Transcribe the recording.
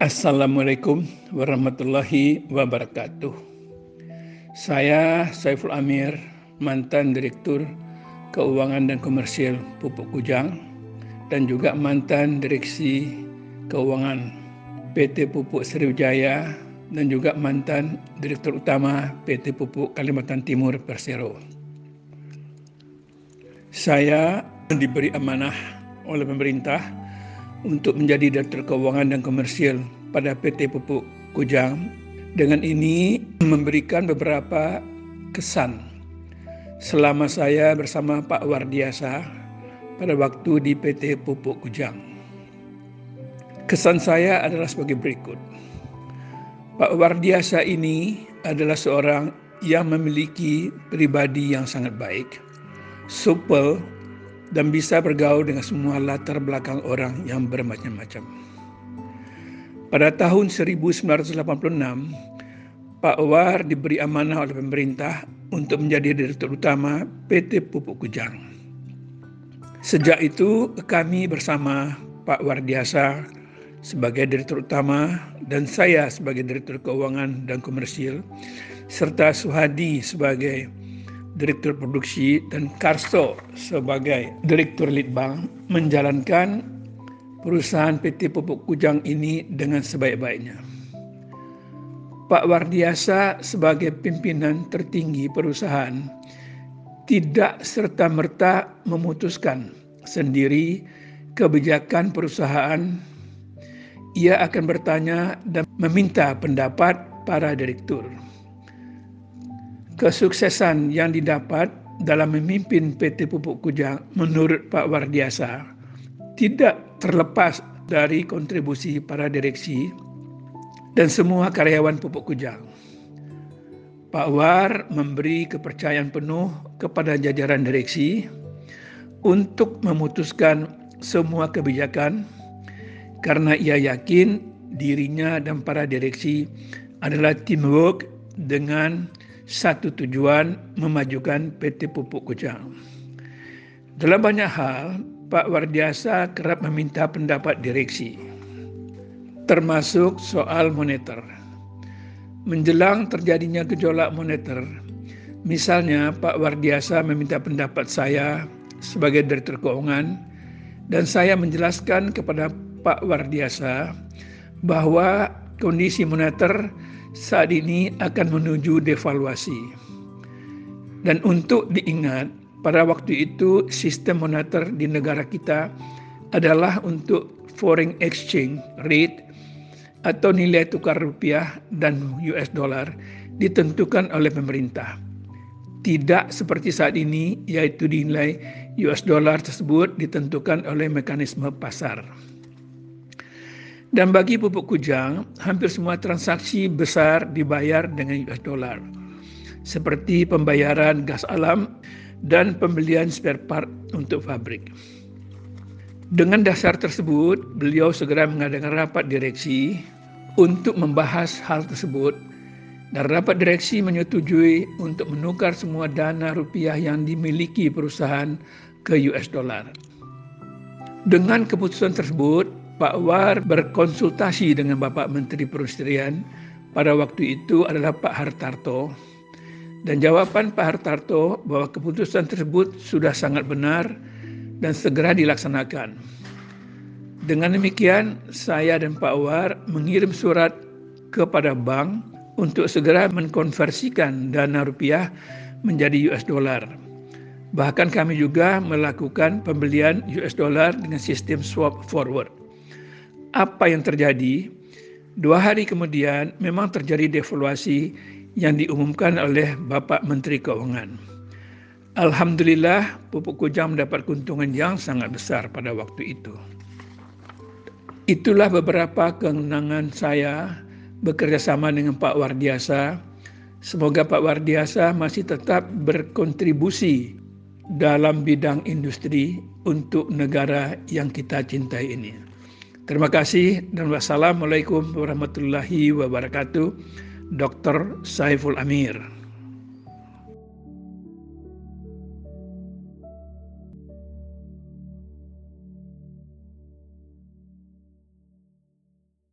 Assalamualaikum warahmatullahi wabarakatuh. Saya Saiful Amir, mantan Direktur Keuangan dan Komersial Pupuk Kujang dan juga mantan Direksi Keuangan PT Pupuk Sriwijaya dan juga mantan Direktur Utama PT Pupuk Kalimantan Timur Persero. Saya diberi amanah oleh pemerintah untuk menjadi Direktur Keuangan dan Komersial pada PT Pupuk Kujang. Dengan ini memberikan beberapa kesan selama saya bersama Pak Wardiasa pada waktu di PT Pupuk Kujang. Kesan saya adalah sebagai berikut. Pak Wardiasa ini adalah seorang yang memiliki pribadi yang sangat baik, supel, dan bisa bergaul dengan semua latar belakang orang yang bermacam-macam. Pada tahun 1986, Pak War diberi amanah oleh pemerintah untuk menjadi direktur utama PT Pupuk Kujang. Sejak itu kami bersama Pak Wardiasa sebagai direktur utama dan saya sebagai direktur keuangan dan komersil serta Suhadi sebagai Direktur Produksi, dan Karso sebagai Direktur Litbang menjalankan perusahaan PT Pupuk Kujang ini dengan sebaik-baiknya. Pak Wardiasa sebagai pimpinan tertinggi perusahaan tidak serta-merta memutuskan sendiri kebijakan perusahaan. Ia akan bertanya dan meminta pendapat para direktur kesuksesan yang didapat dalam memimpin PT Pupuk Kujang menurut Pak Wardiasa tidak terlepas dari kontribusi para direksi dan semua karyawan Pupuk Kujang. Pak War memberi kepercayaan penuh kepada jajaran direksi untuk memutuskan semua kebijakan karena ia yakin dirinya dan para direksi adalah teamwork dengan satu tujuan memajukan PT Pupuk Kujang. Dalam banyak hal, Pak Wardiasa kerap meminta pendapat direksi, termasuk soal moneter. Menjelang terjadinya gejolak moneter, misalnya Pak Wardiasa meminta pendapat saya sebagai Direktur Keuangan dan saya menjelaskan kepada Pak Wardiasa bahwa kondisi moneter saat ini akan menuju devaluasi. Dan untuk diingat, pada waktu itu sistem moneter di negara kita adalah untuk foreign exchange rate atau nilai tukar rupiah dan US dollar ditentukan oleh pemerintah. Tidak seperti saat ini yaitu nilai US dollar tersebut ditentukan oleh mekanisme pasar. Dan bagi pupuk kujang, hampir semua transaksi besar dibayar dengan US dollar. Seperti pembayaran gas alam dan pembelian spare part untuk pabrik. Dengan dasar tersebut, beliau segera mengadakan rapat direksi untuk membahas hal tersebut dan rapat direksi menyetujui untuk menukar semua dana rupiah yang dimiliki perusahaan ke US dollar. Dengan keputusan tersebut, Pak War berkonsultasi dengan Bapak Menteri Perindustrian pada waktu itu adalah Pak Hartarto dan jawaban Pak Hartarto bahwa keputusan tersebut sudah sangat benar dan segera dilaksanakan. Dengan demikian, saya dan Pak War mengirim surat kepada bank untuk segera mengkonversikan dana rupiah menjadi US dollar. Bahkan kami juga melakukan pembelian US dollar dengan sistem swap forward apa yang terjadi? Dua hari kemudian memang terjadi devaluasi yang diumumkan oleh Bapak Menteri Keuangan. Alhamdulillah pupuk kujang mendapat keuntungan yang sangat besar pada waktu itu. Itulah beberapa kemenangan saya bekerja sama dengan Pak Wardiasa. Semoga Pak Wardiasa masih tetap berkontribusi dalam bidang industri untuk negara yang kita cintai ini. Terima kasih dan wassalamualaikum warahmatullahi wabarakatuh. Dr. Saiful Amir.